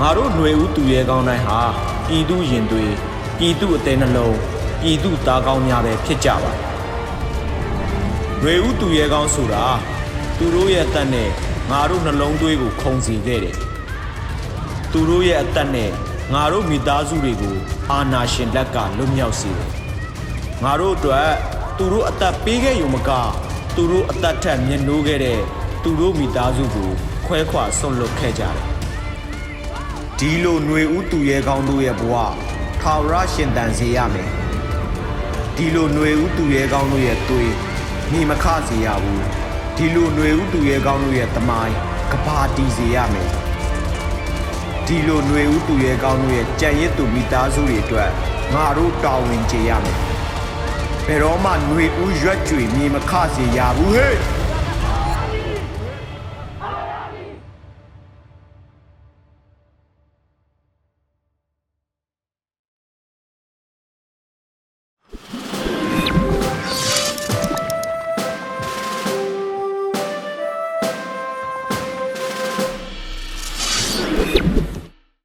ငါတို့ຫນွေဦးသူရဲကောင်းတိုင်းဟာပြည်သူရင်သွေးပြည်သူအသေးနှလုံးပြည်သူသားကောင်းများပဲဖြစ်ကြပါတယ်။ຫນွေဦးသူရဲကောင်းဆိုတာသူတို့ရဲ့အသက်နဲ့ငါတို့နှလုံးသွေးကိုခုန်စီခဲ့တယ်။သူတို့ရဲ့အသက်နဲ့ငါတို့မိသားစုတွေကိုအာနာရှင်လက်ကလွတ်မြောက်စေတယ်။ငါတို့အတွက်သူတို့အသက်ပေးခဲ့ရုံမကသူတို့အသက်ထက်မြင့်နိုးခဲ့တဲ့သူတို့မိသားစုကိုခွဲခွာဆွန့်လွတ်ခဲ့ကြတယ်။ ဒီလိုຫນွေဦးသူရဲကောင်းတို့ရဲ့ဘဝထာဝရရှင်တန်စေရမယ်။ဒီလိုຫນွေဦးသူရဲကောင်းတို့ရဲ့သွေးမိမခစေရဘူး။ဒီလိုຫນွေဦးသူရဲကောင်းတို့ရဲ့တမိုင်းကဘာတီစေရမယ်။ဒီလိုຫນွေဦးသူရဲကောင်းတို့ရဲ့ကြံရစ်သူမိသားစုတွေအတွက်ငါတို့တာဝန်ကျေရမယ်။ဘယ်တော့မှຫນွေဦးရွက်ကြွေမြေမခစေရဘူးဟဲ့။